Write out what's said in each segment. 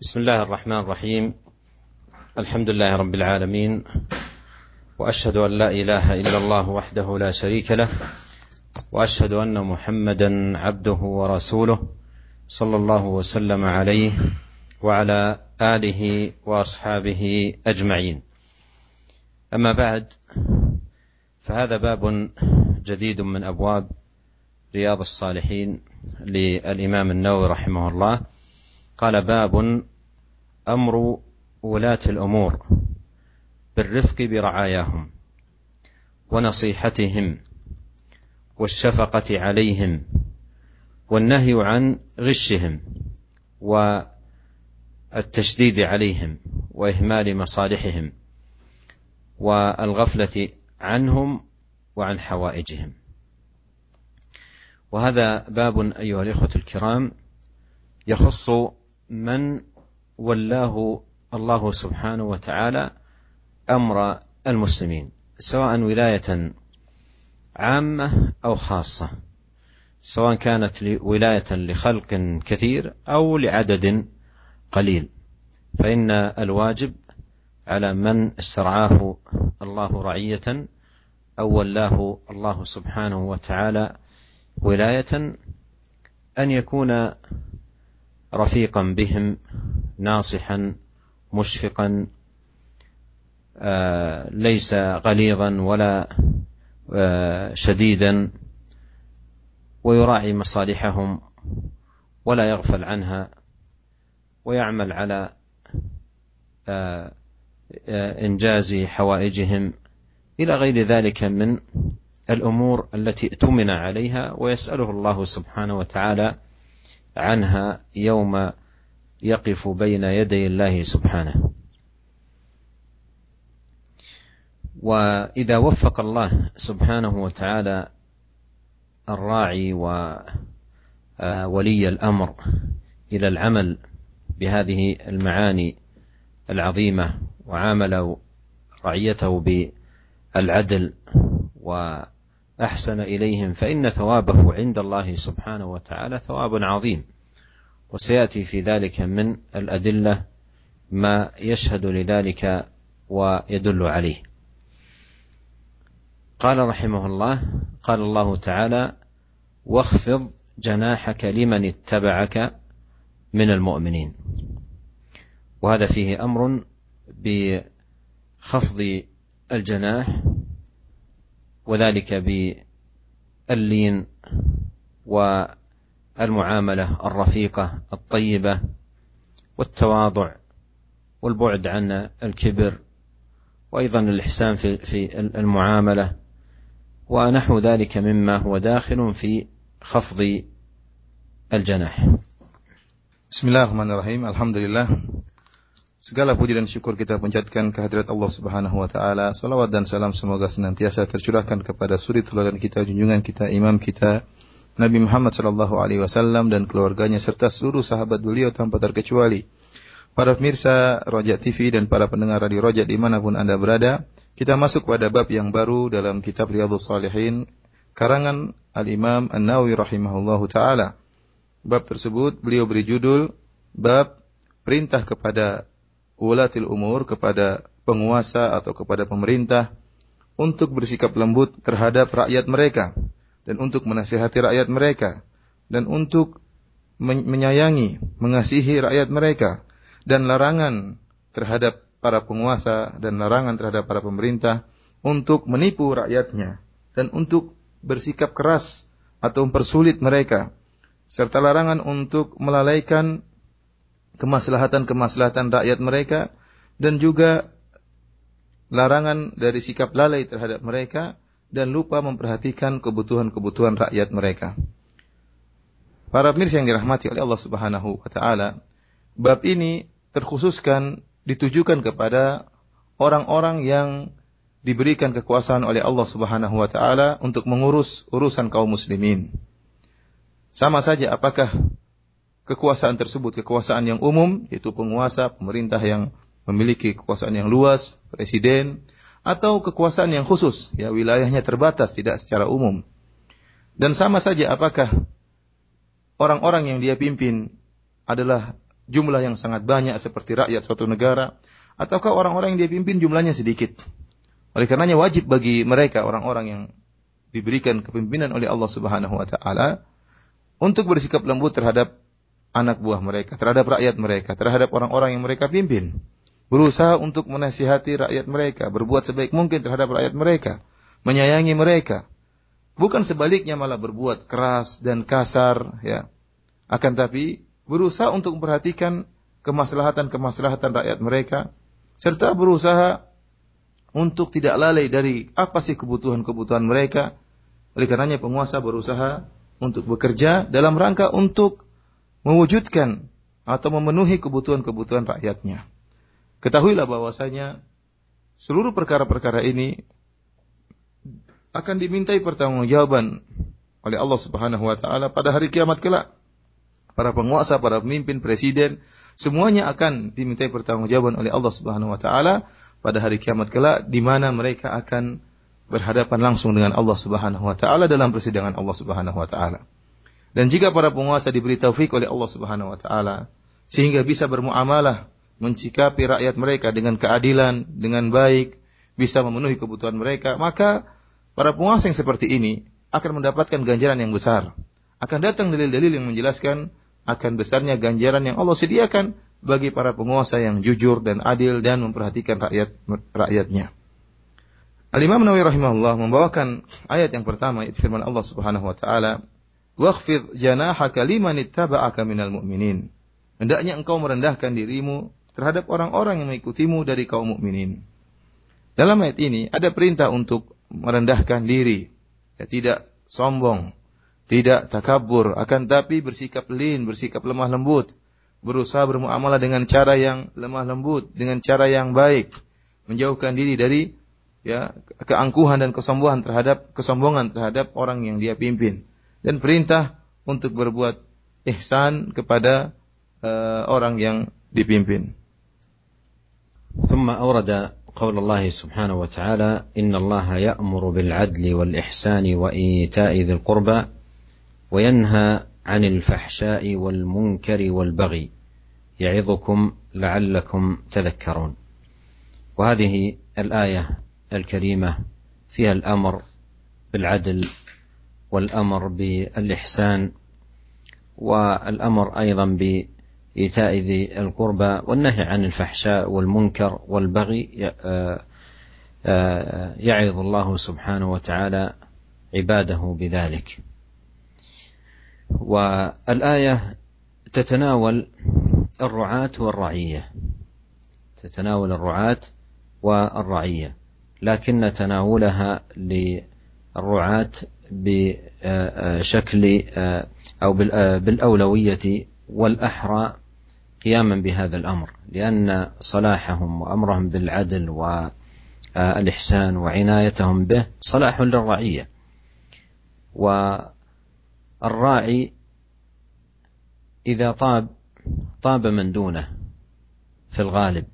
بسم الله الرحمن الرحيم. الحمد لله رب العالمين وأشهد أن لا إله إلا الله وحده لا شريك له وأشهد أن محمدا عبده ورسوله صلى الله وسلم عليه وعلى آله وأصحابه أجمعين. أما بعد فهذا باب جديد من أبواب رياض الصالحين للإمام النووي رحمه الله. قال باب أمر ولاة الأمور بالرفق برعاياهم ونصيحتهم والشفقة عليهم والنهي عن غشهم والتشديد عليهم وإهمال مصالحهم والغفلة عنهم وعن حوائجهم. وهذا باب أيها الإخوة الكرام يخص من ولاه الله سبحانه وتعالى أمر المسلمين سواء ولاية عامة أو خاصة سواء كانت ولاية لخلق كثير أو لعدد قليل. فإن الواجب على من استرعاه الله رعية أو ولاه الله سبحانه وتعالى ولاية أن يكون رفيقا بهم ناصحا مشفقا آه، ليس غليظا ولا آه، شديدا ويراعي مصالحهم ولا يغفل عنها ويعمل على آه، إنجاز حوائجهم. إلى غير ذلك من الأمور التي اؤتمن عليها ويسأله الله سبحانه وتعالى عنها يوم يقف بين يدي الله سبحانه. وإذا وفق الله سبحانه وتعالى الراعي وولي الأمر إلى العمل بهذه المعاني العظيمة وعامل رعيته بالعدل واحسن إليهم فإن ثوابه عند الله سبحانه وتعالى ثواب عظيم. وسيأتي في ذلك من الأدلة ما يشهد لذلك ويدل عليه. قال رحمه الله قال الله تعالى واخفض جناحك لمن اتبعك من المؤمنين. وهذا فيه أمر بخفض الجناح وذلك باللين والمعاملة الرفيقة الطيبة والتواضع والبعد عن الكبر وأيضا الإحسان في في المعاملة ونحو ذلك مما هو داخل في خفض الجناح Bismillahirrahmanirrahim. Alhamdulillah. Segala puji dan syukur kita panjatkan kehadirat Allah Subhanahu wa taala. Salawat dan salam semoga senantiasa tercurahkan kepada suri teladan kita, junjungan kita, imam kita, Nabi Muhammad sallallahu alaihi wasallam dan keluarganya serta seluruh sahabat beliau tanpa terkecuali. Para pemirsa Rojak TV dan para pendengar radio Rojak di mana pun Anda berada, kita masuk pada bab yang baru dalam kitab Riyadhus Salihin karangan Al-Imam An-Nawawi rahimahullahu taala. Bab tersebut beliau beri judul bab perintah kepada ulatil umur kepada penguasa atau kepada pemerintah untuk bersikap lembut terhadap rakyat mereka dan untuk menasihati rakyat mereka dan untuk menyayangi, mengasihi rakyat mereka dan larangan terhadap para penguasa dan larangan terhadap para pemerintah untuk menipu rakyatnya dan untuk bersikap keras atau mempersulit mereka serta larangan untuk melalaikan kemaslahatan-kemaslahatan rakyat mereka dan juga larangan dari sikap lalai terhadap mereka dan lupa memperhatikan kebutuhan-kebutuhan rakyat mereka. Para pemirsa yang dirahmati oleh Allah Subhanahu wa taala, bab ini terkhususkan ditujukan kepada orang-orang yang diberikan kekuasaan oleh Allah Subhanahu wa taala untuk mengurus urusan kaum muslimin. Sama saja apakah kekuasaan tersebut kekuasaan yang umum yaitu penguasa, pemerintah yang memiliki kekuasaan yang luas, presiden atau kekuasaan yang khusus ya wilayahnya terbatas tidak secara umum. Dan sama saja apakah orang-orang yang dia pimpin adalah jumlah yang sangat banyak seperti rakyat suatu negara ataukah orang-orang yang dia pimpin jumlahnya sedikit. Oleh karenanya wajib bagi mereka orang-orang yang diberikan kepemimpinan oleh Allah Subhanahu wa taala untuk bersikap lembut terhadap anak buah mereka, terhadap rakyat mereka, terhadap orang-orang yang mereka pimpin. Berusaha untuk menasihati rakyat mereka, berbuat sebaik mungkin terhadap rakyat mereka, menyayangi mereka. Bukan sebaliknya malah berbuat keras dan kasar, ya. Akan tapi berusaha untuk memperhatikan kemaslahatan-kemaslahatan rakyat mereka, serta berusaha untuk tidak lalai dari apa sih kebutuhan-kebutuhan mereka. Oleh karenanya penguasa berusaha untuk bekerja dalam rangka untuk mewujudkan atau memenuhi kebutuhan-kebutuhan rakyatnya. Ketahuilah bahwasanya seluruh perkara-perkara ini akan dimintai pertanggungjawaban oleh Allah Subhanahu wa taala pada hari kiamat kelak. Para penguasa, para pemimpin, presiden, semuanya akan dimintai pertanggungjawaban oleh Allah Subhanahu wa taala pada hari kiamat kelak di mana mereka akan berhadapan langsung dengan Allah Subhanahu wa taala dalam persidangan Allah Subhanahu wa taala. Dan jika para penguasa diberi taufik oleh Allah Subhanahu wa taala sehingga bisa bermuamalah mensikapi rakyat mereka dengan keadilan, dengan baik, bisa memenuhi kebutuhan mereka, maka para penguasa yang seperti ini akan mendapatkan ganjaran yang besar. Akan datang dalil-dalil yang menjelaskan akan besarnya ganjaran yang Allah sediakan bagi para penguasa yang jujur dan adil dan memperhatikan rakyat rakyatnya. Al-Imam Nawawi rahimahullah membawakan ayat yang pertama itu firman Allah Subhanahu wa taala, "Wakhfid janahaka liman ittaba'aka minal mu'minin." Hendaknya engkau merendahkan dirimu terhadap orang-orang yang mengikutimu dari kaum mukminin. Dalam ayat ini ada perintah untuk merendahkan diri, ya tidak sombong, tidak takabur, akan tapi bersikap lin, bersikap lemah lembut, berusaha bermuamalah dengan cara yang lemah lembut, dengan cara yang baik, menjauhkan diri dari ya keangkuhan dan kesombongan terhadap kesombongan terhadap orang yang dia pimpin dan perintah untuk berbuat ihsan kepada uh, orang yang dipimpin. ثم أورد قول الله سبحانه وتعالى إن الله يأمر بالعدل والإحسان وإيتاء ذي القربى وينهى عن الفحشاء والمنكر والبغي يعظكم لعلكم تذكرون وهذه الآية الكريمه فيها الامر بالعدل والأمر بالإحسان والأمر أيضا بإيتاء ذي القربى والنهي عن الفحشاء والمنكر والبغي آه، آه، يعظ الله سبحانه وتعالى عباده بذلك. والآية تتناول الرعاة والرعية. تتناول الرعاة والرعية لكن تناولها للرعاة بشكل أو بالأولوية والأحرى قياما بهذا الأمر لأن صلاحهم وأمرهم بالعدل والإحسان وعنايتهم به صلاح للرعية. والراعي إذا طاب طاب من دونه في الغالب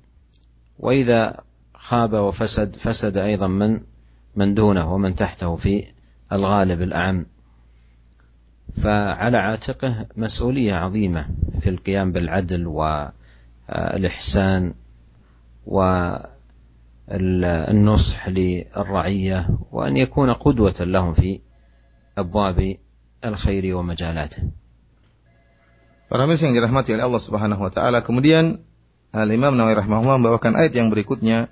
وإذا خاب وفسد فسد أيضا من من دونه ومن تحته في الغالب الأعم فعلى عاتقه مسؤولية عظيمة في القيام بالعدل والإحسان والنصح للرعية وأن يكون قدوة لهم في أبواب الخير ومجالاته Para yang dirahmati oleh Allah Subhanahu wa taala. Kemudian Al Imam Nawawi rahimahullah membawakan ayat yang berikutnya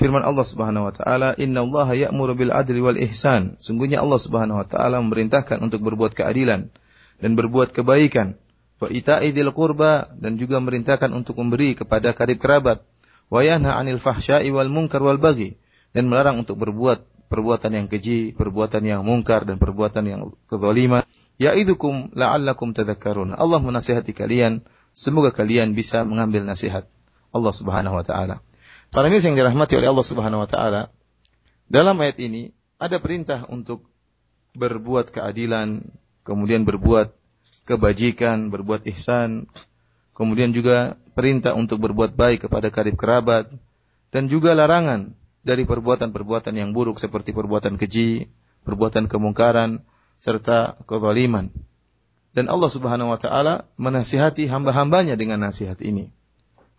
Firman Allah Subhanahu wa taala, "Inna Allah ya'muru bil adli wal ihsan." Sungguhnya Allah Subhanahu wa taala memerintahkan untuk berbuat keadilan dan berbuat kebaikan. Wa ita'i qurba dan juga memerintahkan untuk memberi kepada karib kerabat. Wa yanha 'anil fahsya'i wal munkar wal baghi dan melarang untuk berbuat perbuatan yang keji, perbuatan yang mungkar dan perbuatan yang kezaliman. Ya'idukum la'allakum tadhakkarun. Allah menasihati kalian, semoga kalian bisa mengambil nasihat Allah Subhanahu wa taala. Para ini yang dirahmati oleh Allah Subhanahu wa taala, dalam ayat ini ada perintah untuk berbuat keadilan, kemudian berbuat kebajikan, berbuat ihsan, kemudian juga perintah untuk berbuat baik kepada karib kerabat, dan juga larangan dari perbuatan-perbuatan yang buruk seperti perbuatan keji, perbuatan kemungkaran, serta kezaliman. dan Allah Subhanahu wa taala menasihati hamba-hambanya dengan nasihat ini.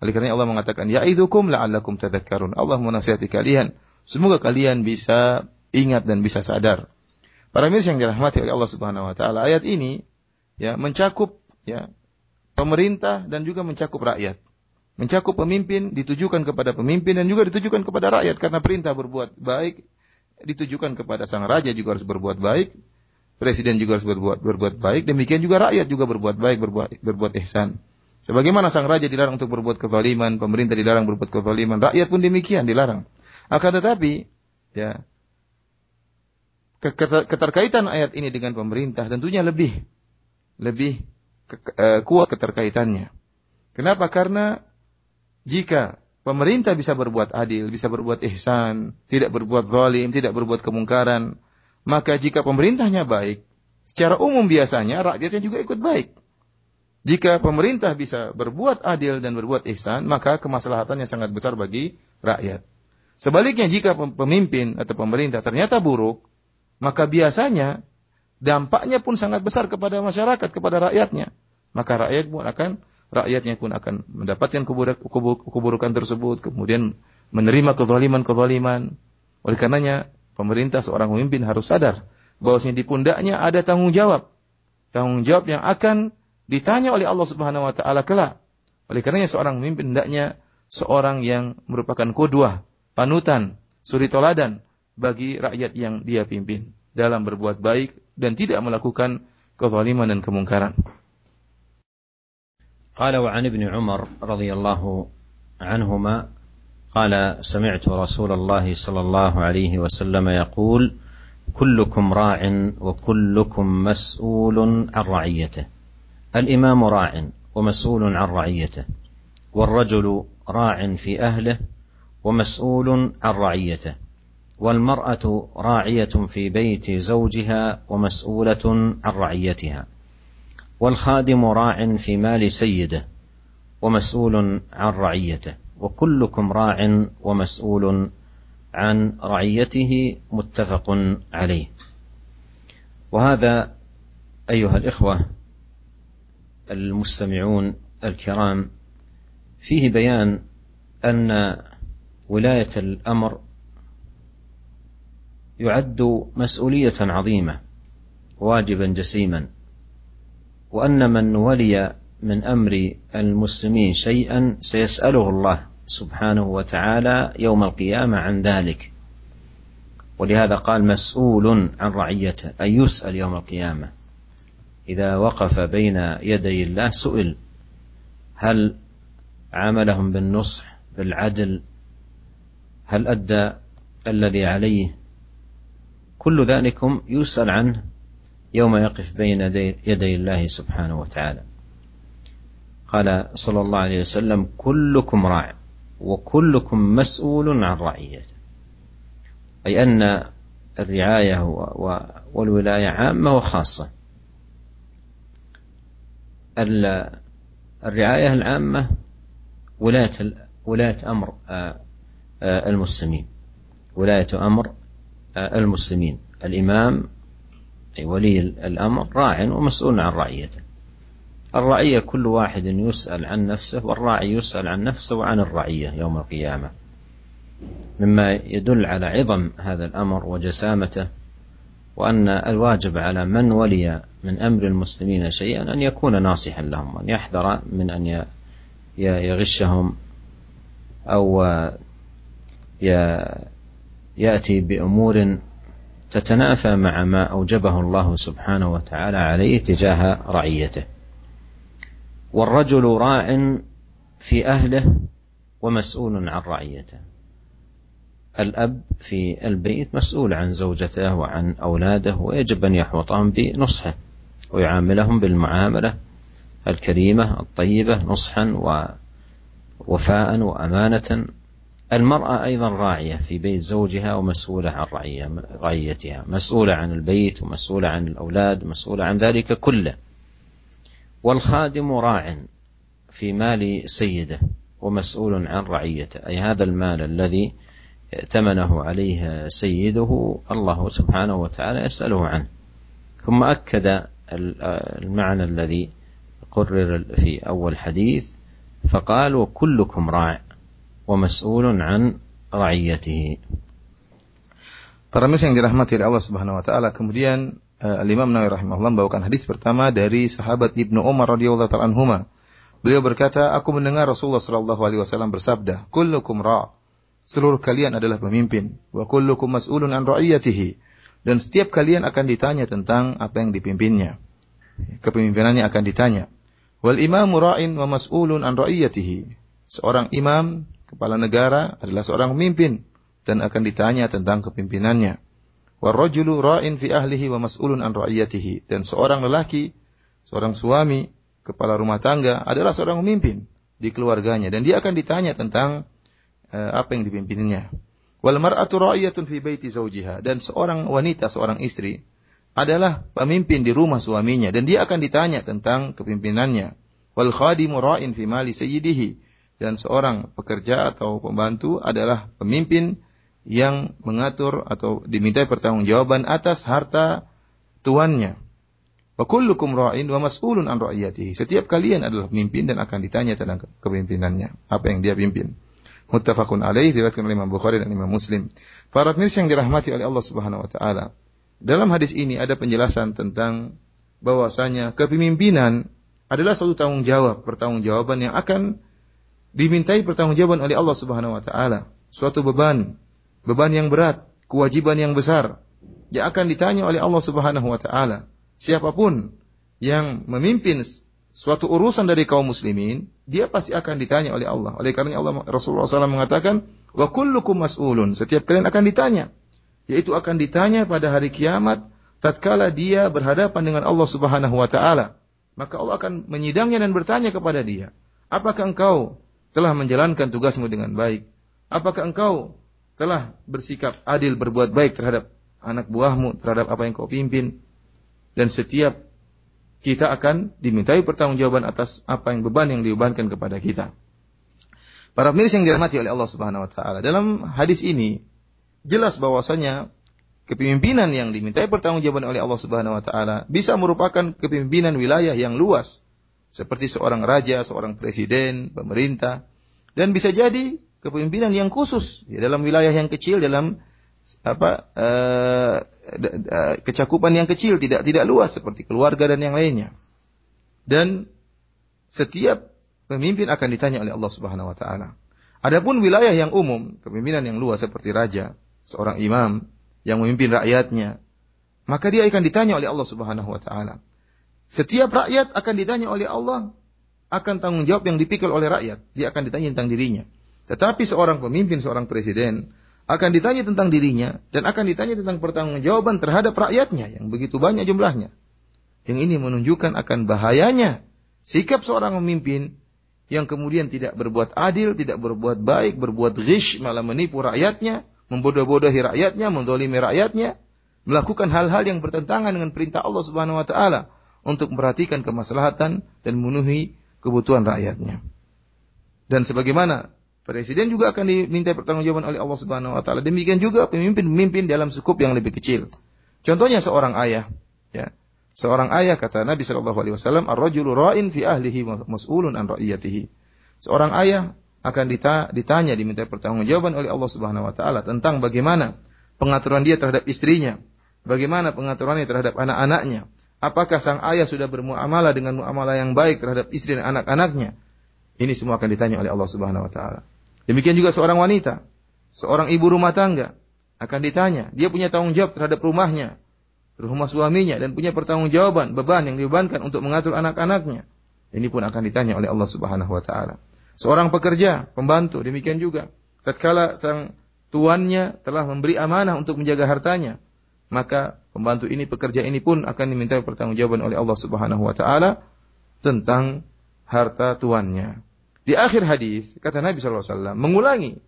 Oleh karena Allah mengatakan, "Ya'idzukum la'allakum tadhakkarun." Allah menasihati kalian, semoga kalian bisa ingat dan bisa sadar. Para mirsa yang dirahmati oleh Allah Subhanahu wa taala, ayat ini ya mencakup ya pemerintah dan juga mencakup rakyat. Mencakup pemimpin ditujukan kepada pemimpin dan juga ditujukan kepada rakyat karena perintah berbuat baik ditujukan kepada sang raja juga harus berbuat baik, presiden juga harus berbuat berbuat baik, demikian juga rakyat juga berbuat baik, berbuat berbuat ihsan. Sebagaimana sang raja dilarang untuk berbuat kezaliman, pemerintah dilarang berbuat kezaliman, rakyat pun demikian dilarang. Akan tetapi, ya, keterkaitan ayat ini dengan pemerintah tentunya lebih lebih uh, kuat keterkaitannya. Kenapa? Karena jika pemerintah bisa berbuat adil, bisa berbuat ihsan, tidak berbuat zalim, tidak berbuat kemungkaran, maka jika pemerintahnya baik, secara umum biasanya rakyatnya juga ikut baik. Jika pemerintah bisa berbuat adil dan berbuat ihsan, maka kemaslahatannya sangat besar bagi rakyat. Sebaliknya jika pemimpin atau pemerintah ternyata buruk, maka biasanya dampaknya pun sangat besar kepada masyarakat, kepada rakyatnya. Maka rakyat pun akan rakyatnya pun akan mendapatkan keburukan tersebut, kemudian menerima kezaliman-kezaliman. Oleh karenanya pemerintah seorang pemimpin harus sadar bahwasanya di pundaknya ada tanggung jawab. Tanggung jawab yang akan ditanya oleh Allah Subhanahu wa taala kelak. Oleh karenanya seorang pemimpin hendaknya seorang yang merupakan kodwah, panutan, suri toladan bagi rakyat yang dia pimpin dalam berbuat baik dan tidak melakukan kezaliman dan kemungkaran. قال وعن ابن عمر رضي الله عنهما قال سمعت رسول الله صلى الله عليه وسلم يقول كلكم راع وكلكم مسؤول عن رعيته الإمام راع ومسؤول عن رعيته والرجل راع في أهله ومسؤول عن رعيته والمرأة راعية في بيت زوجها ومسؤولة عن رعيتها والخادم راع في مال سيده ومسؤول عن رعيته وكلكم راع ومسؤول عن رعيته متفق عليه. وهذا أيها الإخوة المستمعون الكرام فيه بيان أن ولاية الأمر يعد مسؤولية عظيمة واجبا جسيما وأن من ولي من أمر المسلمين شيئا سيسأله الله سبحانه وتعالى يوم القيامة عن ذلك. ولهذا قال مسؤول عن رعيته اي يسأل يوم القيامة. إذا وقف بين يدي الله سئل هل عاملهم بالنصح بالعدل؟ هل أدى الذي عليه؟ كل ذلكم يسأل عنه يوم يقف بين يدي الله سبحانه وتعالى. قال صلى الله عليه وسلم كلكم راع وكلكم مسؤول عن رعيته. أي أن الرعاية والولاية عامة وخاصة. الرعاية العامة ولاية ولاية أمر آه، آه، المسلمين. ولاية أمر آه، المسلمين. الإمام أي ولي الأمر راع ومسؤول عن رعيته. الرعية كل واحد يسأل عن نفسه والراعي يسأل عن نفسه وعن الرعية يوم القيامة. مما يدل على عظم هذا الأمر وجسامته وأن الواجب على من ولي من أمر المسلمين شيئا أن يكون ناصحا لهم وأن يحذر من أن يغشهم أو يأتي بأمور تتنافى مع ما أوجبه الله سبحانه وتعالى عليه تجاه رعيته. والرجل راع في أهله ومسؤول عن رعيته. الأب في البيت مسؤول عن زوجته وعن أولاده ويجب أن يحوطهم بنصحه ويعاملهم بالمعاملة الكريمة الطيبة نصحا ووفاء وأمانة. المرأة أيضا راعية في بيت زوجها ومسؤولة عن رعيتها مسؤولة عن البيت ومسؤولة عن الأولاد مسؤولة عن ذلك كله. والخادم راع في مال سيده ومسؤول عن رعيته أي هذا المال الذي ائتمنه عليه سيده الله سبحانه وتعالى يساله عنه ثم اكد المعنى الذي قرر في أول حديث فقال وكلكم راع ومسؤول عن رعيته Para yang dirahmati oleh Allah Subhanahu wa taala, kemudian uh, Al-Imam Nawawi rahimahullah membawakan hadis pertama dari sahabat Ibnu Umar radhiyallahu taala anhuma. Beliau berkata, aku mendengar Rasulullah sallallahu alaihi wasallam bersabda, "Kullukum ra'." Seluruh kalian adalah pemimpin, wa kullukum mas'ulun an ra'iyatihi. Dan setiap kalian akan ditanya tentang apa yang dipimpinnya. Kepemimpinannya akan ditanya. Wal imamu ra'in wa mas'ulun an ra'iyatihi. Seorang imam, kepala negara adalah seorang pemimpin dan akan ditanya tentang kepimpinannya. Warrajulu ra'in fi ahlihi wa mas'ulun an ra'iyatihi. Dan seorang lelaki, seorang suami, kepala rumah tangga adalah seorang pemimpin di keluarganya dan dia akan ditanya tentang apa yang dipimpinnya. Wal mar'atu ra'iyatun fi baiti zawjiha dan seorang wanita, seorang istri adalah pemimpin di rumah suaminya dan dia akan ditanya tentang kepimpinannya. Wal khadimu ra'in fi mali sayyidihi dan seorang pekerja atau pembantu adalah pemimpin yang mengatur atau dimintai pertanggungjawaban atas harta tuannya. Wa kullukum ra'in wa mas'ulun an ra'iyatihi. Setiap kalian adalah pemimpin dan akan ditanya tentang kepemimpinannya, apa yang dia pimpin. Muttafaqun alaih diriwayatkan oleh Imam Bukhari dan Imam Muslim. Para pemirsa yang dirahmati oleh Allah Subhanahu wa taala. Dalam hadis ini ada penjelasan tentang bahwasanya kepemimpinan adalah suatu tanggung jawab, pertanggungjawaban yang akan dimintai pertanggungjawaban oleh Allah Subhanahu wa taala. Suatu beban beban yang berat, kewajiban yang besar yang akan ditanya oleh Allah Subhanahu wa taala. Siapa pun yang memimpin suatu urusan dari kaum muslimin, dia pasti akan ditanya oleh Allah. Oleh karena Allah Rasulullah SAW mengatakan, "Wa kullukum mas'ulun." Setiap kalian akan ditanya. Yaitu akan ditanya pada hari kiamat tatkala dia berhadapan dengan Allah Subhanahu wa taala. Maka Allah akan menyidangnya dan bertanya kepada dia, "Apakah engkau telah menjalankan tugasmu dengan baik? Apakah engkau telah bersikap adil berbuat baik terhadap anak buahmu, terhadap apa yang kau pimpin. Dan setiap kita akan dimintai pertanggungjawaban atas apa yang beban yang dibebankan kepada kita. Para pemirsa yang dirahmati oleh Allah Subhanahu wa taala, dalam hadis ini jelas bahwasanya kepemimpinan yang dimintai pertanggungjawaban oleh Allah Subhanahu wa taala bisa merupakan kepemimpinan wilayah yang luas seperti seorang raja, seorang presiden, pemerintah dan bisa jadi kepemimpinan yang khusus ya, dalam wilayah yang kecil dalam apa uh, kecakupan yang kecil tidak tidak luas seperti keluarga dan yang lainnya. Dan setiap pemimpin akan ditanya oleh Allah Subhanahu wa taala. Adapun wilayah yang umum, kepemimpinan yang luas seperti raja, seorang imam yang memimpin rakyatnya, maka dia akan ditanya oleh Allah Subhanahu wa taala. Setiap rakyat akan ditanya oleh Allah akan tanggung jawab yang dipikul oleh rakyat. Dia akan ditanya tentang dirinya. Tetapi seorang pemimpin, seorang presiden akan ditanya tentang dirinya dan akan ditanya tentang pertanggungjawaban terhadap rakyatnya yang begitu banyak jumlahnya. Yang ini menunjukkan akan bahayanya sikap seorang pemimpin yang kemudian tidak berbuat adil, tidak berbuat baik, berbuat ghish, malah menipu rakyatnya, membodoh-bodohi rakyatnya, mendolimi rakyatnya, melakukan hal-hal yang bertentangan dengan perintah Allah Subhanahu wa taala untuk memperhatikan kemaslahatan dan memenuhi kebutuhan rakyatnya. Dan sebagaimana Presiden juga akan diminta pertanggungjawaban oleh Allah Subhanahu wa taala. Demikian juga pemimpin-pemimpin dalam skup yang lebih kecil. Contohnya seorang ayah, ya. Seorang ayah kata Nabi sallallahu alaihi wasallam, "Ar-rajulu ra'in fi ahlihi mas'ulun an ra'iyatihi." Seorang ayah akan ditanya, diminta pertanggungjawaban oleh Allah Subhanahu wa taala tentang bagaimana pengaturan dia terhadap istrinya, bagaimana pengaturannya terhadap anak-anaknya. Apakah sang ayah sudah bermuamalah dengan muamalah yang baik terhadap istri dan anak-anaknya? Ini semua akan ditanya oleh Allah Subhanahu wa taala. Demikian juga seorang wanita, seorang ibu rumah tangga akan ditanya, dia punya tanggung jawab terhadap rumahnya, rumah suaminya dan punya pertanggungjawaban beban yang dibebankan untuk mengatur anak-anaknya. Ini pun akan ditanya oleh Allah Subhanahu wa taala. Seorang pekerja, pembantu, demikian juga. Tatkala sang tuannya telah memberi amanah untuk menjaga hartanya, maka pembantu ini, pekerja ini pun akan diminta pertanggungjawaban oleh Allah Subhanahu wa taala tentang harta tuannya. Di akhir hadis kata Nabi SAW mengulangi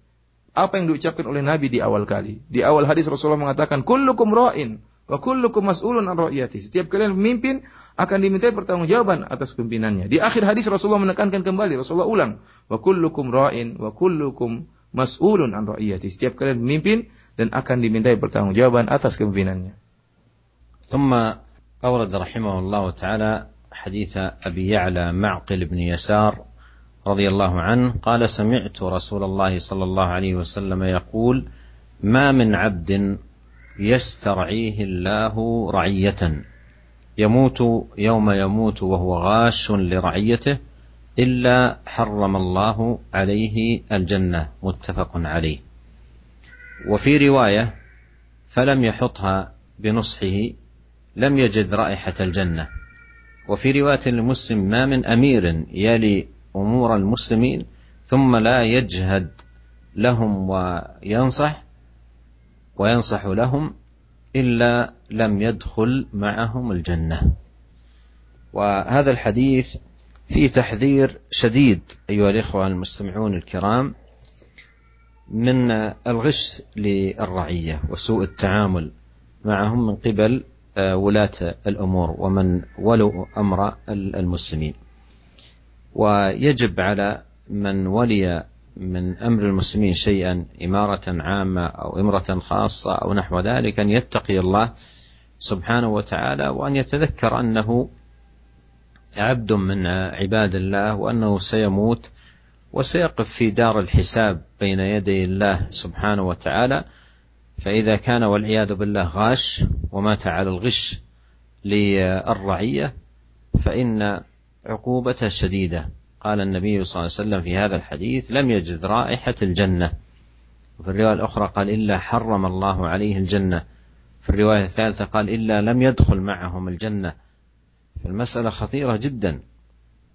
apa yang diucapkan oleh Nabi di awal kali. Di awal hadis Rasulullah mengatakan kullukum ra'in wa kullukum mas'ulun an ra'iyati. Setiap kalian pemimpin akan dimintai pertanggungjawaban atas pimpinannya. Di akhir hadis Rasulullah menekankan kembali, Rasulullah ulang, wa kullukum ra'in wa kullukum mas'ulun an ra'iyati. Setiap kalian pemimpin dan akan dimintai pertanggungjawaban atas kepimpinannya. ثم أورد رحمه الله تعالى حديث أبي يعلى معقل بن يسار رضي الله عنه قال سمعت رسول الله صلى الله عليه وسلم يقول ما من عبد يسترعيه الله رعية يموت يوم يموت وهو غاش لرعيته إلا حرم الله عليه الجنة. متفق عليه. وفي رواية فلم يحطها بنصحه لم يجد رائحة الجنة. وفي رواية لمسلم ما من أمير يلي أمور المسلمين ثم لا يجهد لهم وينصح وينصح لهم إلا لم يدخل معهم الجنة. وهذا الحديث فيه تحذير شديد أيها الإخوة المستمعون الكرام من الغش للرعية وسوء التعامل معهم من قبل ولاة الأمور ومن ولوا أمر المسلمين. ويجب على من ولي من أمر المسلمين شيئا إمارة عامة أو إمرة خاصة أو نحو ذلك أن يتقي الله سبحانه وتعالى وأن يتذكر أنه عبد من عباد الله وأنه سيموت وسيقف في دار الحساب بين يدي الله سبحانه وتعالى. فإذا كان والعياذ بالله غاش ومات على الغش للرعية فإن عقوبته شديدة. قال النبي صلى الله عليه وسلم في هذا الحديث لم يجد رائحة الجنة. وفي الرواية الأخرى قال إلا حرم الله عليه الجنة. في الرواية الثالثة قال إلا لم يدخل معهم الجنة. فالمسألة خطيرة جدا.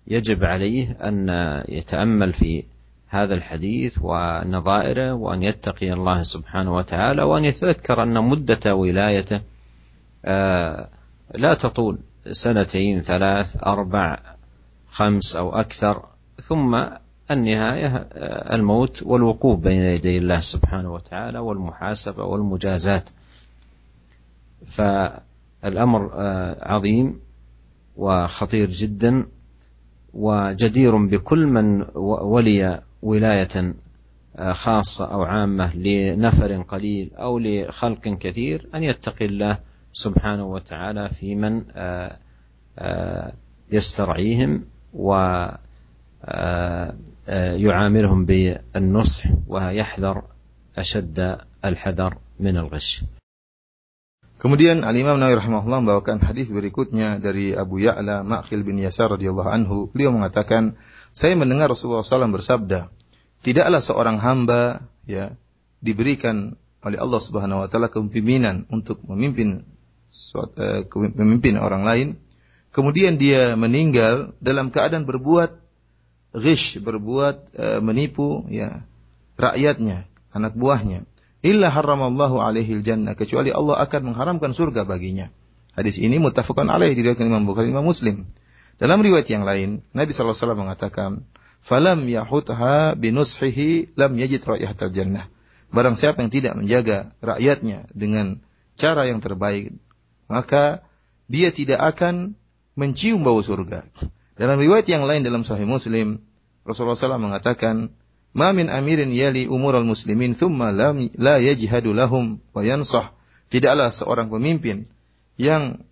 يجب عليه أن يتأمل في هذا الحديث ونظائره وأن يتقي الله سبحانه وتعالى وأن يتذكر أن مدة ولايته لا تطول سنتين ثلاث أربع خمس أو أكثر ثم النهاية الموت والوقوف بين يدي الله سبحانه وتعالى والمحاسبة والمجازات. فالأمر عظيم وخطير جدا وجدير بكل من ولي ولاية خاصة أو عامة لنفر قليل أو لخلق كثير أن يتقي الله سبحانه وتعالى في من يسترعيهم. ويعاملهم بالنصح ويحذر أشد الحذر من الغش Kemudian Al-Imam Nawawi rahimahullah membawakan hadis berikutnya dari Abu Ya'la Ma'khil bin Yasar radhiyallahu anhu. Beliau mengatakan, saya mendengar Rasulullah SAW bersabda, tidaklah seorang hamba ya diberikan oleh Allah Subhanahu wa taala kepemimpinan untuk memimpin uh, memimpin orang lain kemudian dia meninggal dalam keadaan berbuat ghish, berbuat e, menipu ya rakyatnya, anak buahnya. Illa haramallahu alaihi jannah kecuali Allah akan mengharamkan surga baginya. Hadis ini muttafaqun alaih diriwayatkan Imam Bukhari Imam Muslim. Dalam riwayat yang lain, Nabi SAW mengatakan, "Falam yahutha binushihi lam yajid raihatal jannah." Barang siapa yang tidak menjaga rakyatnya dengan cara yang terbaik, maka dia tidak akan mencium bau surga. Dalam riwayat yang lain dalam Sahih Muslim, Rasulullah SAW mengatakan, "Ma min amirin yali umur al muslimin thumma lam la yajhadu lahum wa yansah." Tidaklah seorang pemimpin yang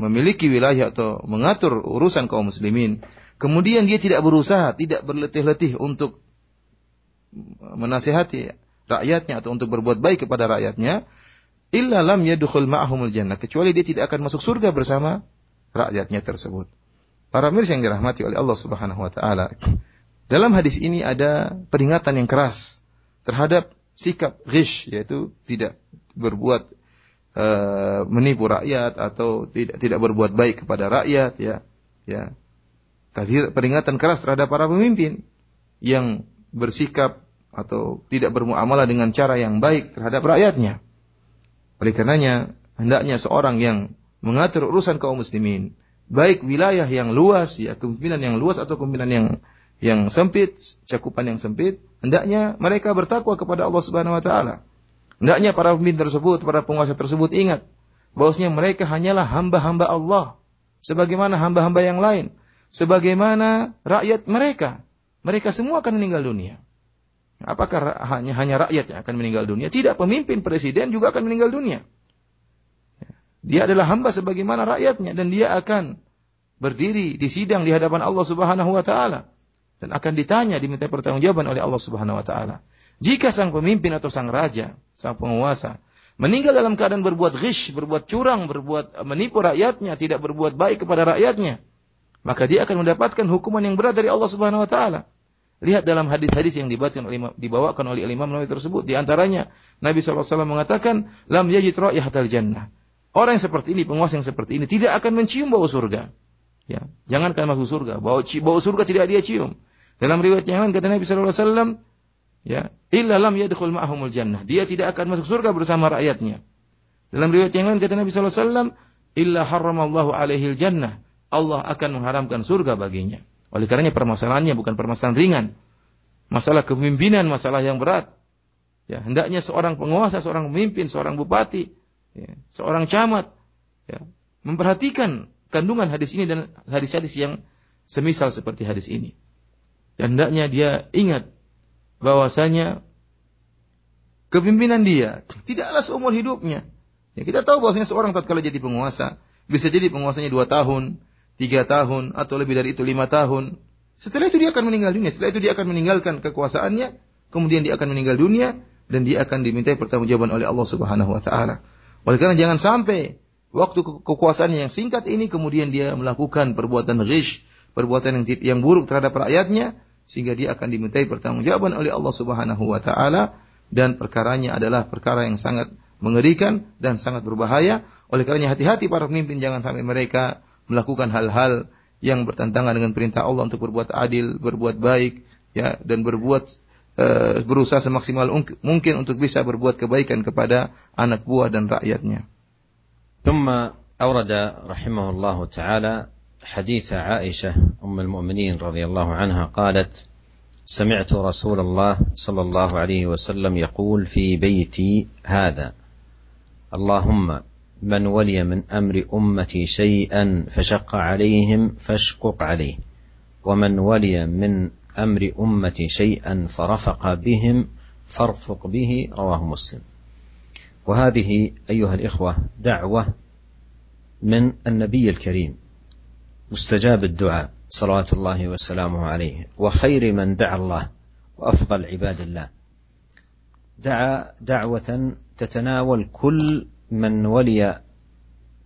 memiliki wilayah atau mengatur urusan kaum muslimin, kemudian dia tidak berusaha, tidak berletih-letih untuk menasihati rakyatnya atau untuk berbuat baik kepada rakyatnya, illa lam yadkhul ma'ahumul jannah, kecuali dia tidak akan masuk surga bersama rakyatnya tersebut. Para mirs yang dirahmati oleh Allah Subhanahu wa taala. Dalam hadis ini ada peringatan yang keras terhadap sikap ghish yaitu tidak berbuat uh, menipu rakyat atau tidak tidak berbuat baik kepada rakyat ya. Ya. Tadi peringatan keras terhadap para pemimpin yang bersikap atau tidak bermuamalah dengan cara yang baik terhadap rakyatnya. Oleh karenanya, hendaknya seorang yang mengatur urusan kaum muslimin, baik wilayah yang luas ya kepemimpinan yang luas atau kepemimpinan yang yang sempit, cakupan yang sempit, hendaknya mereka bertakwa kepada Allah Subhanahu wa taala. Hendaknya para pemimpin tersebut, para penguasa tersebut ingat bahwasanya mereka hanyalah hamba-hamba Allah sebagaimana hamba-hamba yang lain, sebagaimana rakyat mereka. Mereka semua akan meninggal dunia. Apakah hanya hanya rakyat yang akan meninggal dunia? Tidak, pemimpin presiden juga akan meninggal dunia. Dia adalah hamba sebagaimana rakyatnya dan dia akan berdiri di sidang di hadapan Allah Subhanahu wa taala dan akan ditanya diminta pertanggungjawaban oleh Allah Subhanahu wa taala. Jika sang pemimpin atau sang raja, sang penguasa meninggal dalam keadaan berbuat ghish, berbuat curang, berbuat menipu rakyatnya, tidak berbuat baik kepada rakyatnya, maka dia akan mendapatkan hukuman yang berat dari Allah Subhanahu wa taala. Lihat dalam hadis-hadis yang dibawakan oleh, dibawakan oleh Imam Nawawi tersebut, di antaranya Nabi SAW mengatakan, "Lam yajid ra'ihatal jannah." Orang yang seperti ini, penguasa yang seperti ini tidak akan mencium bau surga. Ya, jangankan masuk surga, bau bau surga tidak dia cium. Dalam riwayat yang lain kata Nabi SAW, ya, illa lam yadkhul ma'ahumul jannah. Dia tidak akan masuk surga bersama rakyatnya. Dalam riwayat yang lain kata Nabi SAW, illa haramallahu alaihi jannah. Allah akan mengharamkan surga baginya. Oleh karenanya permasalahannya bukan permasalahan ringan. Masalah kepemimpinan, masalah yang berat. Ya, hendaknya seorang penguasa, seorang pemimpin, seorang bupati, ya, seorang camat, ya, memperhatikan kandungan hadis ini dan hadis-hadis yang semisal seperti hadis ini. Dan hendaknya dia ingat bahwasanya kepimpinan dia tidaklah seumur hidupnya. Ya, kita tahu bahwasanya seorang tatkala jadi penguasa, bisa jadi penguasanya dua tahun, tiga tahun atau lebih dari itu lima tahun. Setelah itu dia akan meninggal dunia. Setelah itu dia akan meninggalkan kekuasaannya, kemudian dia akan meninggal dunia dan dia akan dimintai pertanggungjawaban oleh Allah Subhanahu wa taala. Oleh karena jangan sampai waktu kekuasaannya yang singkat ini kemudian dia melakukan perbuatan ghish, perbuatan yang yang buruk terhadap rakyatnya sehingga dia akan dimintai pertanggungjawaban oleh Allah Subhanahu wa taala dan perkaranya adalah perkara yang sangat mengerikan dan sangat berbahaya. Oleh karenanya hati-hati para pemimpin jangan sampai mereka melakukan hal-hal yang bertentangan dengan perintah Allah untuk berbuat adil, berbuat baik, ya dan berbuat berusaha semaksimal mungkin untuk bisa berbuat kebaikan kepada anak buah dan rakyatnya. ثم أورد رحمه الله تعالى حديث عائشة أم المؤمنين رضي الله عنها قالت: سمعت رسول الله صلى الله عليه وسلم يقول في بيتي هذا: اللهم من ولي من أمر أمتي شيئا فشق عليهم فاشقق عليه ومن ولي من أمر امتي شيئا فرفق بهم فارفق به رواه مسلم. وهذه أيها الإخوة دعوة من النبي الكريم مستجاب الدعاء صلوات الله وسلامه عليه وخير من دعا الله وأفضل عباد الله. دعا دعوة تتناول كل من ولي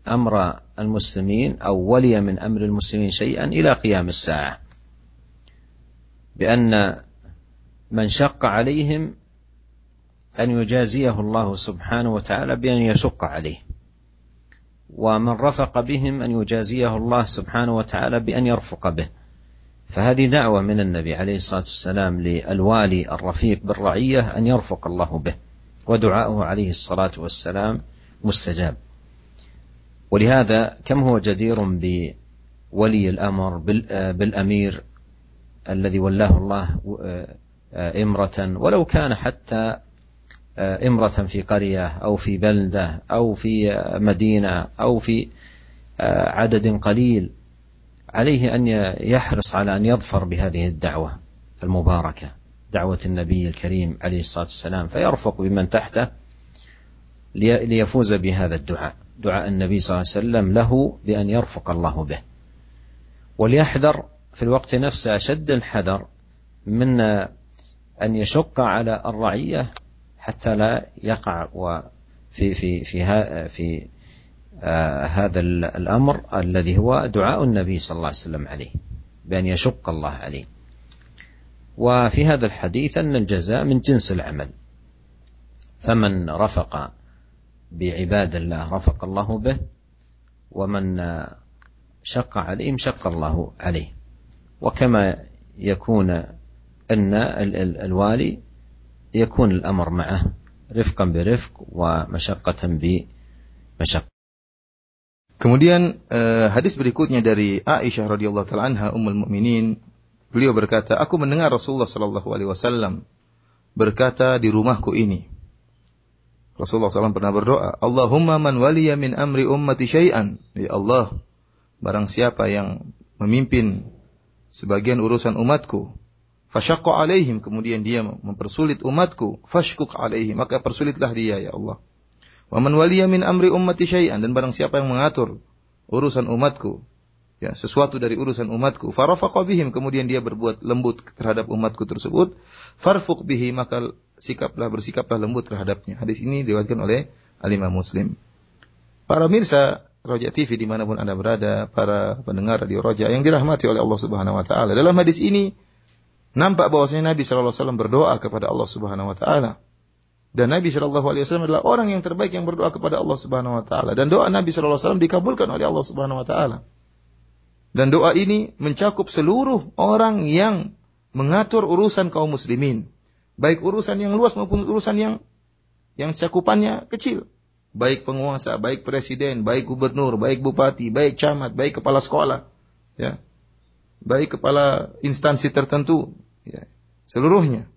أمر المسلمين أو ولي من أمر المسلمين شيئا إلى قيام الساعة. بأن من شق عليهم أن يجازيه الله سبحانه وتعالى بأن يشق عليه. ومن رفق بهم أن يجازيه الله سبحانه وتعالى بأن يرفق به. فهذه دعوة من النبي عليه الصلاة والسلام للوالي الرفيق بالرعية أن يرفق الله به. ودعاؤه عليه الصلاة والسلام مستجاب. ولهذا كم هو جدير بولي الأمر بالأمير الذي ولاه الله امرة ولو كان حتى امرة في قرية أو في بلدة أو في مدينة أو في عدد قليل عليه أن يحرص على أن يظفر بهذه الدعوة المباركة دعوة النبي الكريم عليه الصلاة والسلام فيرفق بمن تحته ليفوز بهذا الدعاء دعاء النبي صلى الله عليه وسلم له بأن يرفق الله به. وليحذر في الوقت نفسه أشد الحذر من أن يشق على الرعية حتى لا يقع. في في في في آه هذا الأمر الذي هو دعاء النبي صلى الله عليه وسلم عليه بأن يشق الله عليه. وفي هذا الحديث أن الجزاء من جنس العمل. فمن رفق بعباد الله رفق الله به ومن شق عليهم شق الله عليه. وكما يكون أن الوالي يكون الأمر معه رفقا برفق ومشقة بمشقة Kemudian uh, hadis berikutnya dari Aisyah radhiyallahu taala anha ummul mukminin beliau berkata aku mendengar Rasulullah sallallahu alaihi wasallam berkata di rumahku ini Rasulullah SAW pernah berdoa, Allahumma man waliya min amri ummati syai'an. Ya Allah, barang siapa yang memimpin sebagian urusan umatku, fasyaqqa alaihim, kemudian dia mempersulit umatku, fashkuk alaihim, maka persulitlah dia ya Allah. Wa man waliya min amri ummati syai'an dan barang siapa yang mengatur urusan umatku ya sesuatu dari urusan umatku farafaqa bihim kemudian dia berbuat lembut terhadap umatku tersebut farfuq bihi maka sikaplah bersikaplah lembut terhadapnya. Hadis ini diriwayatkan oleh Al-Imam Muslim. Para mirsa Roja TV di mana pun anda berada para pendengar radio Roja yang dirahmati oleh Allah Subhanahu Wa Taala dalam hadis ini nampak bahwasanya Nabi Shallallahu Alaihi Wasallam berdoa kepada Allah Subhanahu Wa Taala dan Nabi Shallallahu Alaihi Wasallam adalah orang yang terbaik yang berdoa kepada Allah Subhanahu Wa Taala dan doa Nabi Shallallahu Alaihi Wasallam dikabulkan oleh Allah Subhanahu Wa Taala. Dan doa ini mencakup seluruh orang yang mengatur urusan kaum muslimin. Baik urusan yang luas maupun urusan yang yang cakupannya kecil. Baik penguasa, baik presiden, baik gubernur, baik bupati, baik camat, baik kepala sekolah. Ya. Baik kepala instansi tertentu. Ya. Seluruhnya.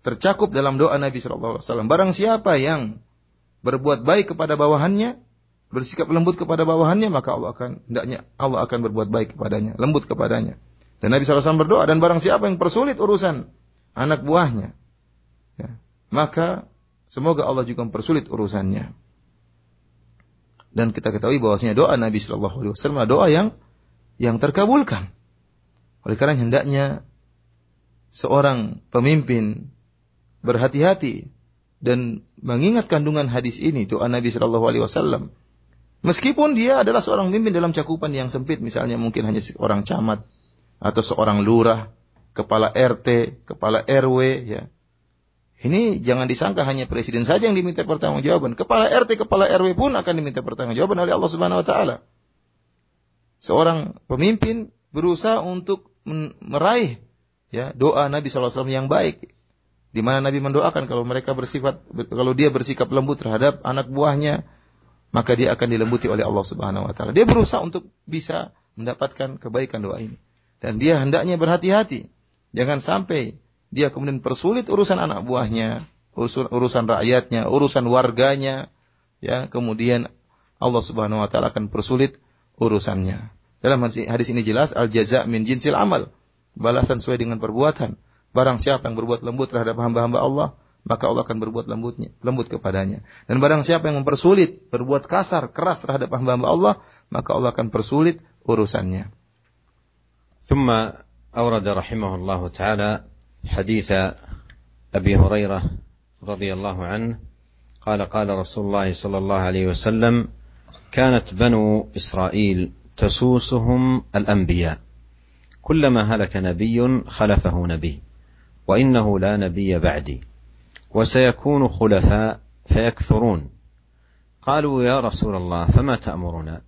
Tercakup dalam doa Nabi SAW. Barang siapa yang berbuat baik kepada bawahannya, bersikap lembut kepada bawahannya maka Allah akan hendaknya Allah akan berbuat baik kepadanya, lembut kepadanya. Dan Nabi SAW berdoa dan barang siapa yang persulit urusan anak buahnya, ya, maka semoga Allah juga mempersulit urusannya. Dan kita ketahui bahwasanya doa Nabi Shallallahu Alaihi Wasallam adalah doa yang yang terkabulkan. Oleh karena hendaknya seorang pemimpin berhati-hati dan mengingat kandungan hadis ini doa Nabi Shallallahu Alaihi Wasallam Meskipun dia adalah seorang pemimpin dalam cakupan yang sempit, misalnya mungkin hanya seorang camat atau seorang lurah, kepala RT, kepala RW, ya. Ini jangan disangka hanya presiden saja yang diminta pertanggungjawaban. Kepala RT, kepala RW pun akan diminta pertanggungjawaban oleh Allah Subhanahu wa taala. Seorang pemimpin berusaha untuk meraih ya doa Nabi SAW yang baik. Di mana Nabi mendoakan kalau mereka bersifat kalau dia bersikap lembut terhadap anak buahnya, maka dia akan dilembuti oleh Allah Subhanahu wa taala. Dia berusaha untuk bisa mendapatkan kebaikan doa ini. Dan dia hendaknya berhati-hati. Jangan sampai dia kemudian persulit urusan anak buahnya, urusan, urusan rakyatnya, urusan warganya, ya, kemudian Allah Subhanahu wa taala akan persulit urusannya. Dalam hadis ini jelas al jaza min jinsil amal. Balasan sesuai dengan perbuatan. Barang siapa yang berbuat lembut terhadap hamba-hamba Allah, maka Allah akan berbuat lembutnya, lembut kepadanya. Dan barang siapa yang mempersulit, berbuat kasar, keras terhadap hamba-hamba Allah, maka Allah akan persulit urusannya. ثم أورد رحمه الله تعالى حديث أبي هريرة رضي الله عنه قال قال رسول الله صلى الله عليه وسلم كانت بنو إسرائيل تسوسهم الأنبياء. كلما هلك نبي خلفه نبي وإنه لا نبي بعدي وسيكون خلفاء فيكثرون. قالوا يا رسول الله فما تأمرنا؟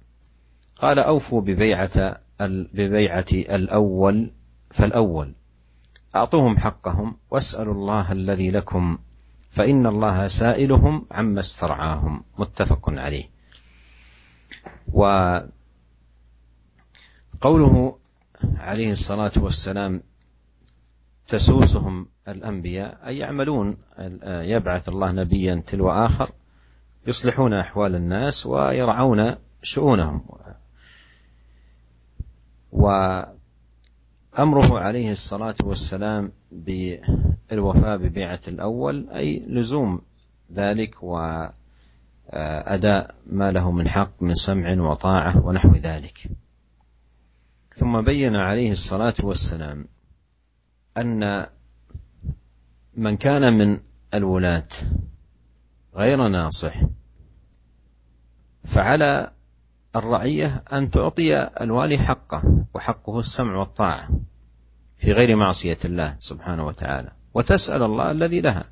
قال أوفوا ببيعة ببيعة الأول فالأول أعطوهم حقهم واسألوا الله الذي لكم فإن الله سائلهم عما استرعاهم متفق عليه. وقوله عليه الصلاة والسلام تسوسهم الأنبياء أي يعملون يبعث الله نبيا تلو آخر يصلحون أحوال الناس ويرعون شؤونهم. وأمره عليه الصلاة والسلام بالوفاء ببيعة الأول أي لزوم ذلك وأداء ما له من حق من سمع وطاعة ونحو ذلك. ثم بين عليه الصلاة والسلام أن من كان من الولاة غير ناصح فعلى الرعية أن تعطي الوالي حقه وحقه السمع والطاعة في غير معصية الله سبحانه وتعالى. وتسأل الله الذي لها.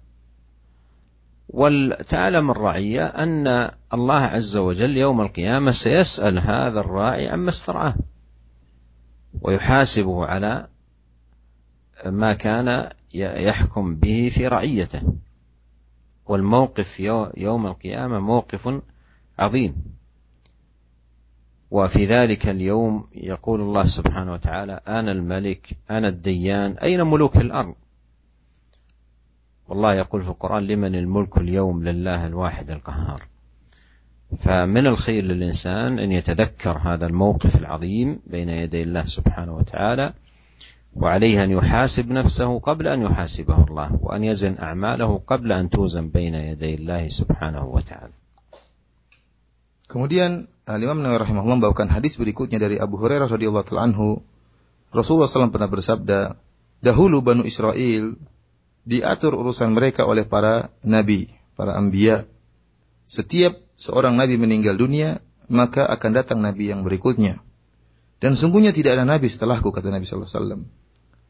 ولتعلم الرعية أن الله عز وجل يوم القيامة سيسأل هذا الراعي عما استرعاه ويحاسبه على ما كان يحكم به في رعيته. والموقف يوم القيامة موقف عظيم. وفي ذلك اليوم يقول الله سبحانه وتعالى أنا الملك أنا الديان أين ملوك الأرض؟ والله يقول في القرآن لمن الملك اليوم لله الواحد القهار. فمن الخير للإنسان أن يتذكر هذا الموقف العظيم بين يدي الله سبحانه وتعالى وعليه أن يحاسب نفسه قبل أن يحاسبه الله وأن يزن أعماله قبل أن توزن بين يدي الله سبحانه وتعالى. Kemudian Al-Imam Nawawi rahimahullah membawakan hadis berikutnya dari Abu Hurairah radhiyallahu anhu. Rasulullah SAW pernah bersabda, dahulu Banu Israel diatur urusan mereka oleh para nabi, para anbiya. Setiap seorang nabi meninggal dunia, maka akan datang nabi yang berikutnya. Dan sungguhnya tidak ada nabi setelahku kata Nabi sallallahu alaihi wasallam.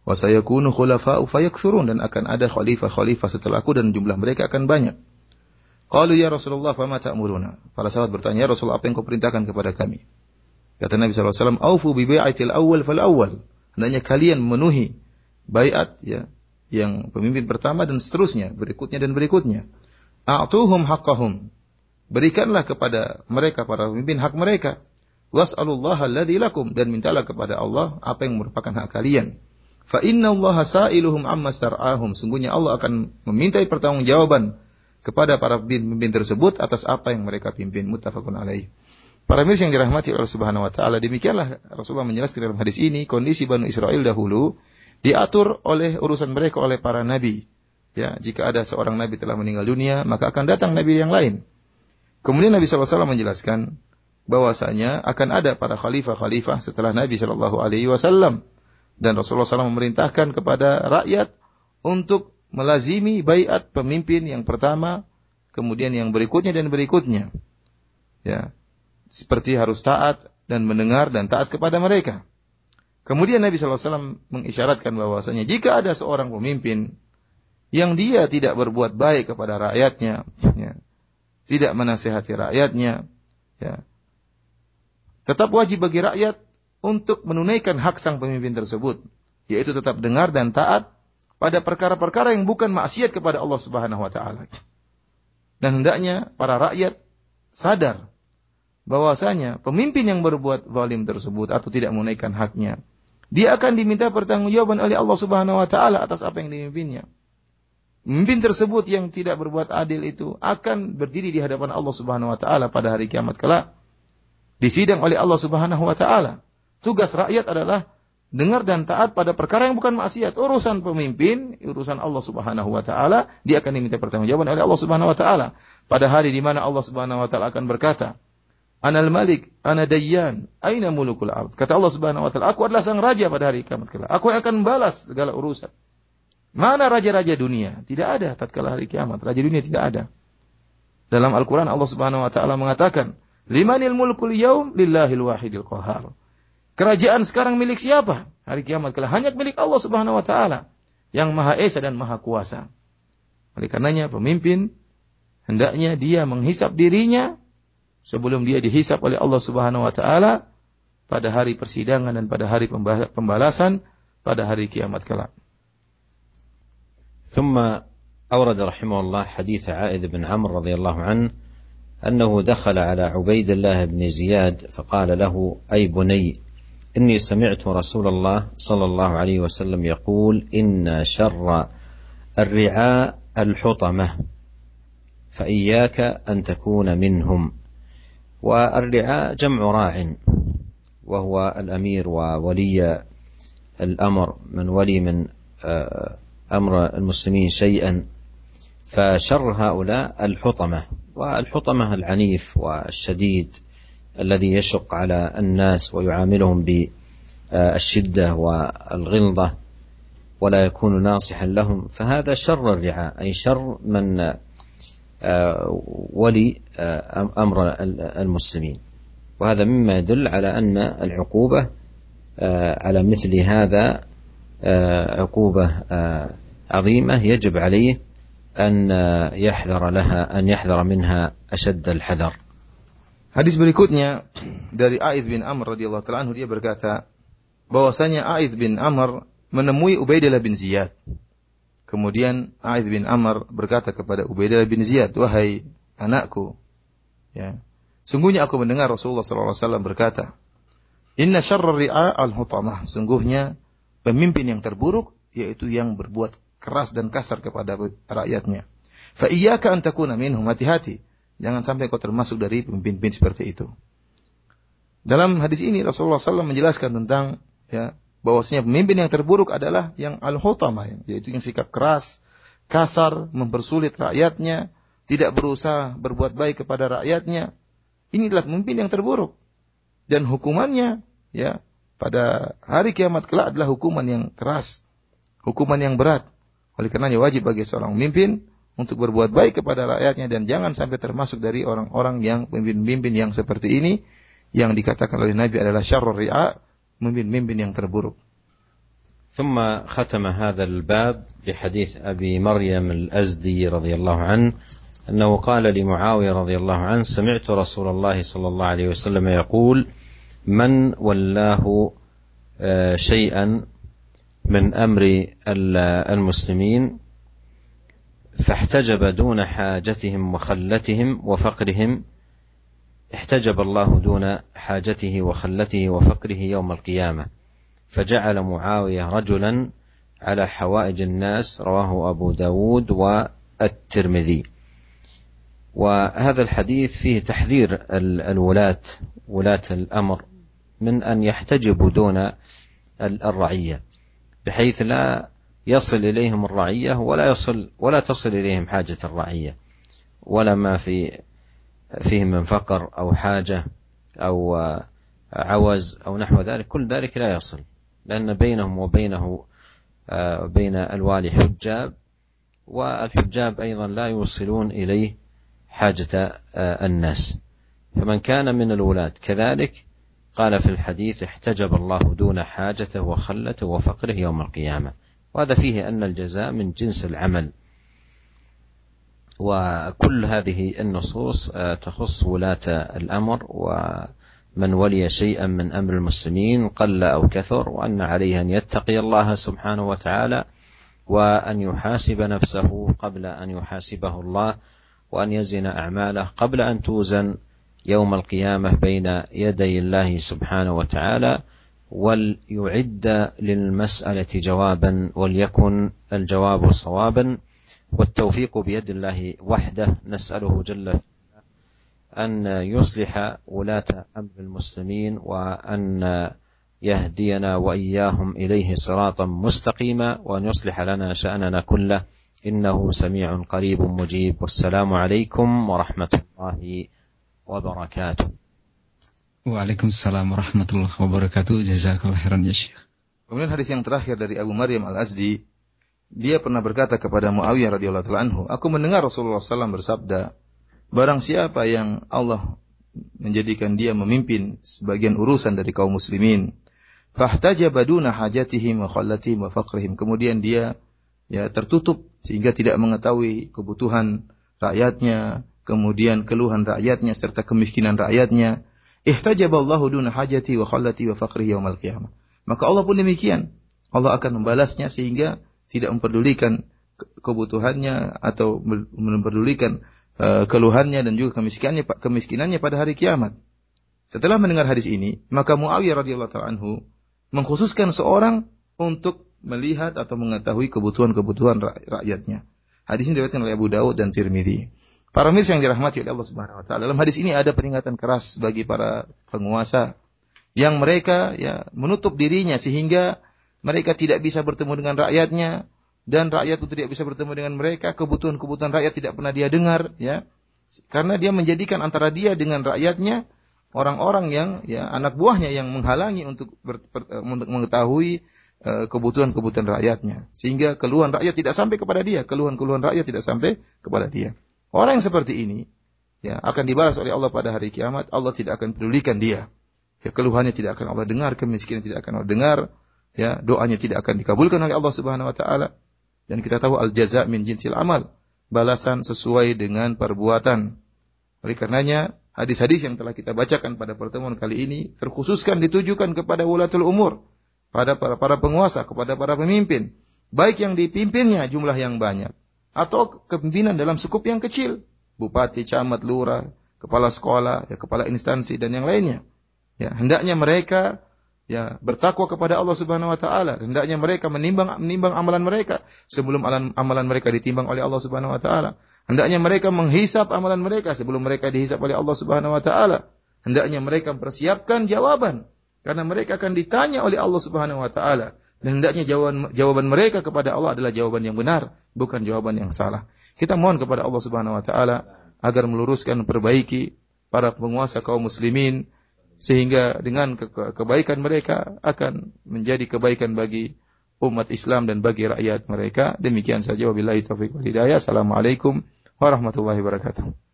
Wa sayakunu khulafa'u fayakthurun dan akan ada khalifah-khalifah setelahku dan jumlah mereka akan banyak. Qalu ya Rasulullah fama ta'muruna? Para sahabat bertanya, ya Rasul apa yang kau perintahkan kepada kami? Kata Nabi SAW, Aufu bi bai'atil awal fal awal. Hendaknya kalian memenuhi baiat ya, yang pemimpin pertama dan seterusnya, berikutnya dan berikutnya. A'tuhum haqqahum. Berikanlah kepada mereka para pemimpin hak mereka. Was'alullah alladhi lakum dan mintalah kepada Allah apa yang merupakan hak kalian. Fa inna Allah sa'iluhum amma sar'ahum. Sungguhnya Allah akan memintai pertanggungjawaban kepada para pemimpin tersebut atas apa yang mereka pimpin muttafaqun alaih. Para mirsa yang dirahmati Allah Subhanahu wa taala, demikianlah Rasulullah menjelaskan dalam hadis ini kondisi Bani Israel dahulu diatur oleh urusan mereka oleh para nabi. Ya, jika ada seorang nabi telah meninggal dunia, maka akan datang nabi yang lain. Kemudian Nabi SAW menjelaskan bahwasanya akan ada para khalifah-khalifah setelah Nabi Wasallam dan Rasulullah SAW memerintahkan kepada rakyat untuk melazimi bayat pemimpin yang pertama, kemudian yang berikutnya dan berikutnya. Ya. Seperti harus taat dan mendengar dan taat kepada mereka. Kemudian Nabi SAW mengisyaratkan bahwasanya jika ada seorang pemimpin yang dia tidak berbuat baik kepada rakyatnya, ya, tidak menasehati rakyatnya, ya, tetap wajib bagi rakyat untuk menunaikan hak sang pemimpin tersebut, yaitu tetap dengar dan taat pada perkara-perkara yang bukan maksiat kepada Allah Subhanahu wa taala. Dan hendaknya para rakyat sadar bahwasanya pemimpin yang berbuat zalim tersebut atau tidak menunaikan haknya, dia akan diminta pertanggungjawaban oleh Allah Subhanahu wa taala atas apa yang dipimpinnya. Pemimpin tersebut yang tidak berbuat adil itu akan berdiri di hadapan Allah Subhanahu wa taala pada hari kiamat kelak. Disidang oleh Allah Subhanahu wa taala. Tugas rakyat adalah dengar dan taat pada perkara yang bukan maksiat. Urusan pemimpin, urusan Allah Subhanahu wa taala, dia akan diminta pertanggungjawaban oleh Allah Subhanahu wa taala. Pada hari di mana Allah Subhanahu wa taala akan berkata, Anal Malik, ana Dayyan, aina mulukul ard. Kata Allah Subhanahu wa taala, aku adalah sang raja pada hari kiamat kelak. Aku yang akan balas segala urusan. Mana raja-raja dunia? Tidak ada tatkala hari kiamat. Raja dunia tidak ada. Dalam Al-Quran Allah Subhanahu wa taala mengatakan, "Limanil mulkul yaum lillahil wahidil qahar." Kerajaan sekarang milik siapa? Hari kiamat kelak hanya milik Allah Subhanahu wa taala yang Maha Esa dan Maha Kuasa. Oleh karenanya pemimpin hendaknya dia menghisap dirinya sebelum dia dihisap oleh Allah Subhanahu wa taala pada hari persidangan dan pada hari pembalasan pada hari kiamat kelak. ثم أورد رحمه الله حديث عائذ بن عمرو رضي الله عنه أنه دخل على عبيد الله بن زياد فقال له أي بني إني سمعت رسول الله صلى الله عليه وسلم يقول إن شر الرعاء الحطمة فإياك أن تكون منهم. والرعاء جمع راع وهو الأمير وولي الأمر. من ولي من آه، أمر المسلمين شيئا فشر هؤلاء الحطمة. والحطمة العنيف والشديد. الذي يشق على الناس ويعاملهم بالشدة والغلظة ولا يكون ناصحا لهم فهذا شر الرعاء أي شر من آه، ولي آه، أمر المسلمين. وهذا مما يدل على أن العقوبة آه، على مثل هذا عقوبة عظيمة يجب عليه أن يحذر لها أن يحذر منها أشد الحذر. Hadis berikutnya dari Aid bin Amr radhiyallahu taala anhu dia berkata bahwasanya Aid bin Amr menemui Ubaidillah bin Ziyad. Kemudian Aid bin Amr berkata kepada Ubaidillah bin Ziyad, "Wahai anakku, ya, sungguhnya aku mendengar Rasulullah sallallahu alaihi wasallam berkata, Inna syarra ri'a al-hutamah. Sungguhnya pemimpin yang terburuk yaitu yang berbuat keras dan kasar kepada rakyatnya. Fa iyyaka an takuna minhum hati-hati Jangan sampai kau termasuk dari pemimpin-pemimpin seperti itu. Dalam hadis ini Rasulullah SAW menjelaskan tentang ya bahwasanya pemimpin yang terburuk adalah yang al-hutama yaitu yang sikap keras, kasar, mempersulit rakyatnya, tidak berusaha berbuat baik kepada rakyatnya, Ini adalah pemimpin yang terburuk. Dan hukumannya ya pada hari kiamat kelak adalah hukuman yang keras, hukuman yang berat. Oleh karenanya wajib bagi seorang pemimpin untuk berbuat baik kepada rakyatnya dan jangan sampai termasuk dari orang-orang yang pemimpin-pemimpin yang seperti ini yang dikatakan oleh Nabi adalah syarrul ri'a, pemimpin-pemimpin yang terburuk. ثم ختم هذا الباب بحديث ابي مريم الازدي رضي الله عنه انه قال لمعاويه رضي الله عنه سمعت رسول الله صلى الله عليه وسلم يقول من ولاه شيئا من أمر المسلمين فاحتجب دون حاجتهم وخلتهم وفقرهم احتجب الله دون حاجته وخلته وفقره يوم القيامة. فجعل معاوية رجلا على حوائج الناس رواه أبو داود والترمذي. وهذا الحديث فيه تحذير الولاة ولاة الأمر من أن يحتجبوا دون الرعية بحيث لا يصل إليهم الرعية ولا يصل ولا تصل إليهم حاجة الرعية ولا ما في فيه من فقر أو حاجة أو عوز أو نحو ذلك. كل ذلك لا يصل لأن بينهم وبينه بين الوالي حجاب والحجاب أيضا لا يوصلون إليه حاجة الناس. فمن كان من الولاة كذلك قال في الحديث احتجب الله دون حاجته وخلته وفقره يوم القيامة. وهذا فيه أن الجزاء من جنس العمل. وكل هذه النصوص تخص ولاة الأمر ومن ولي شيئا من أمر المسلمين قل أو كثر وأن عليه أن يتقي الله سبحانه وتعالى وأن يحاسب نفسه قبل أن يحاسبه الله وأن يزن أعماله قبل أن توزن يوم القيامة بين يدي الله سبحانه وتعالى. وليعد للمسألة جوابا وليكن الجواب صوابا. والتوفيق بيد الله وحده. نسأله جل أن يصلح ولاة أمر المسلمين وأن يهدينا وإياهم إليه صراطا مستقيما وأن يصلح لنا شأننا كله. إنه سميع قريب مجيب. والسلام عليكم ورحمة الله وبركاته. Waalaikumsalam warahmatullahi wabarakatuh. Jazakallah khairan ya Syekh. Kemudian hadis yang terakhir dari Abu Maryam Al-Azdi, dia pernah berkata kepada Muawiyah radhiyallahu taala anhu, "Aku mendengar Rasulullah SAW bersabda, barang siapa yang Allah menjadikan dia memimpin sebagian urusan dari kaum muslimin, fahtajaba duna hajatihim wa khallatihim wa faqrihim." Kemudian dia ya tertutup sehingga tidak mengetahui kebutuhan rakyatnya, kemudian keluhan rakyatnya serta kemiskinan rakyatnya ihtajaballahu duna hajati wa khallati wa faqri yaumal qiyamah. Maka Allah pun demikian. Allah akan membalasnya sehingga tidak memperdulikan kebutuhannya atau memperdulikan uh, keluhannya dan juga kemiskinannya kemiskinannya pada hari kiamat. Setelah mendengar hadis ini, maka Muawiyah radhiyallahu taala anhu mengkhususkan seorang untuk melihat atau mengetahui kebutuhan-kebutuhan rakyatnya. Hadis ini diriwayatkan oleh Abu Daud dan Tirmidzi. Para mirsa yang dirahmati oleh Allah Subhanahu wa taala. Dalam hadis ini ada peringatan keras bagi para penguasa yang mereka ya menutup dirinya sehingga mereka tidak bisa bertemu dengan rakyatnya dan rakyat itu tidak bisa bertemu dengan mereka, kebutuhan-kebutuhan rakyat tidak pernah dia dengar ya. Karena dia menjadikan antara dia dengan rakyatnya orang-orang yang ya anak buahnya yang menghalangi untuk ber, ber, untuk mengetahui uh, kebutuhan-kebutuhan rakyatnya sehingga keluhan rakyat tidak sampai kepada dia, keluhan-keluhan rakyat tidak sampai kepada dia. Orang yang seperti ini ya akan dibalas oleh Allah pada hari kiamat. Allah tidak akan pedulikan dia. Ya, keluhannya tidak akan Allah dengar, kemiskinan tidak akan Allah dengar, ya, doanya tidak akan dikabulkan oleh Allah Subhanahu wa taala. Dan kita tahu al jaza min jinsil amal, balasan sesuai dengan perbuatan. Oleh karenanya, hadis-hadis yang telah kita bacakan pada pertemuan kali ini terkhususkan ditujukan kepada wulatul umur, pada para, para penguasa, kepada para pemimpin, baik yang dipimpinnya jumlah yang banyak atau kepemimpinan dalam sukup yang kecil, bupati, camat, lurah, kepala sekolah, ya kepala instansi dan yang lainnya. Ya, hendaknya mereka ya bertakwa kepada Allah Subhanahu wa taala. Hendaknya mereka menimbang menimbang amalan mereka sebelum amalan, amalan mereka ditimbang oleh Allah Subhanahu wa taala. Hendaknya mereka menghisap amalan mereka sebelum mereka dihisap oleh Allah Subhanahu wa taala. Hendaknya mereka persiapkan jawaban karena mereka akan ditanya oleh Allah Subhanahu wa taala. Dan hendaknya jawaban, jawaban mereka kepada Allah adalah jawaban yang benar, bukan jawaban yang salah. Kita mohon kepada Allah Subhanahu wa taala agar meluruskan, perbaiki para penguasa kaum muslimin sehingga dengan ke kebaikan mereka akan menjadi kebaikan bagi umat Islam dan bagi rakyat mereka. Demikian saja wabillahi taufiq wal hidayah. Assalamualaikum warahmatullahi wabarakatuh.